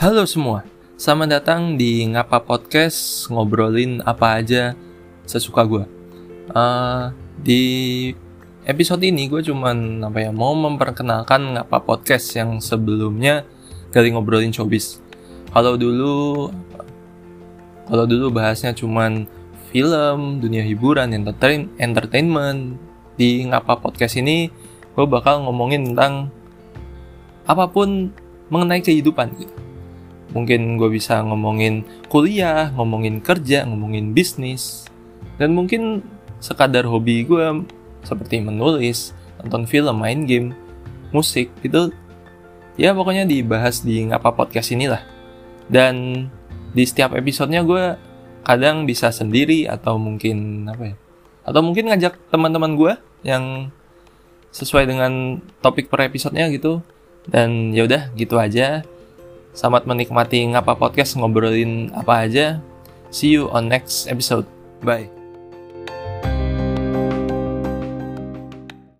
Halo semua, selamat datang di Ngapa Podcast ngobrolin apa aja sesuka gue. Uh, di episode ini gue cuman apa ya mau memperkenalkan Ngapa Podcast yang sebelumnya kali ngobrolin showbiz. Kalau dulu kalau dulu bahasnya cuman film, dunia hiburan, entertain, entertainment. Di Ngapa Podcast ini gue bakal ngomongin tentang apa pun mengenai kehidupan gitu mungkin gue bisa ngomongin kuliah, ngomongin kerja, ngomongin bisnis, dan mungkin sekadar hobi gue seperti menulis, nonton film, main game, musik gitu. Ya pokoknya dibahas di ngapa podcast inilah. Dan di setiap episodenya gue kadang bisa sendiri atau mungkin apa ya? Atau mungkin ngajak teman-teman gue yang sesuai dengan topik per episodenya gitu. Dan yaudah gitu aja. Selamat menikmati ngapa podcast ngobrolin apa aja. See you on next episode. Bye.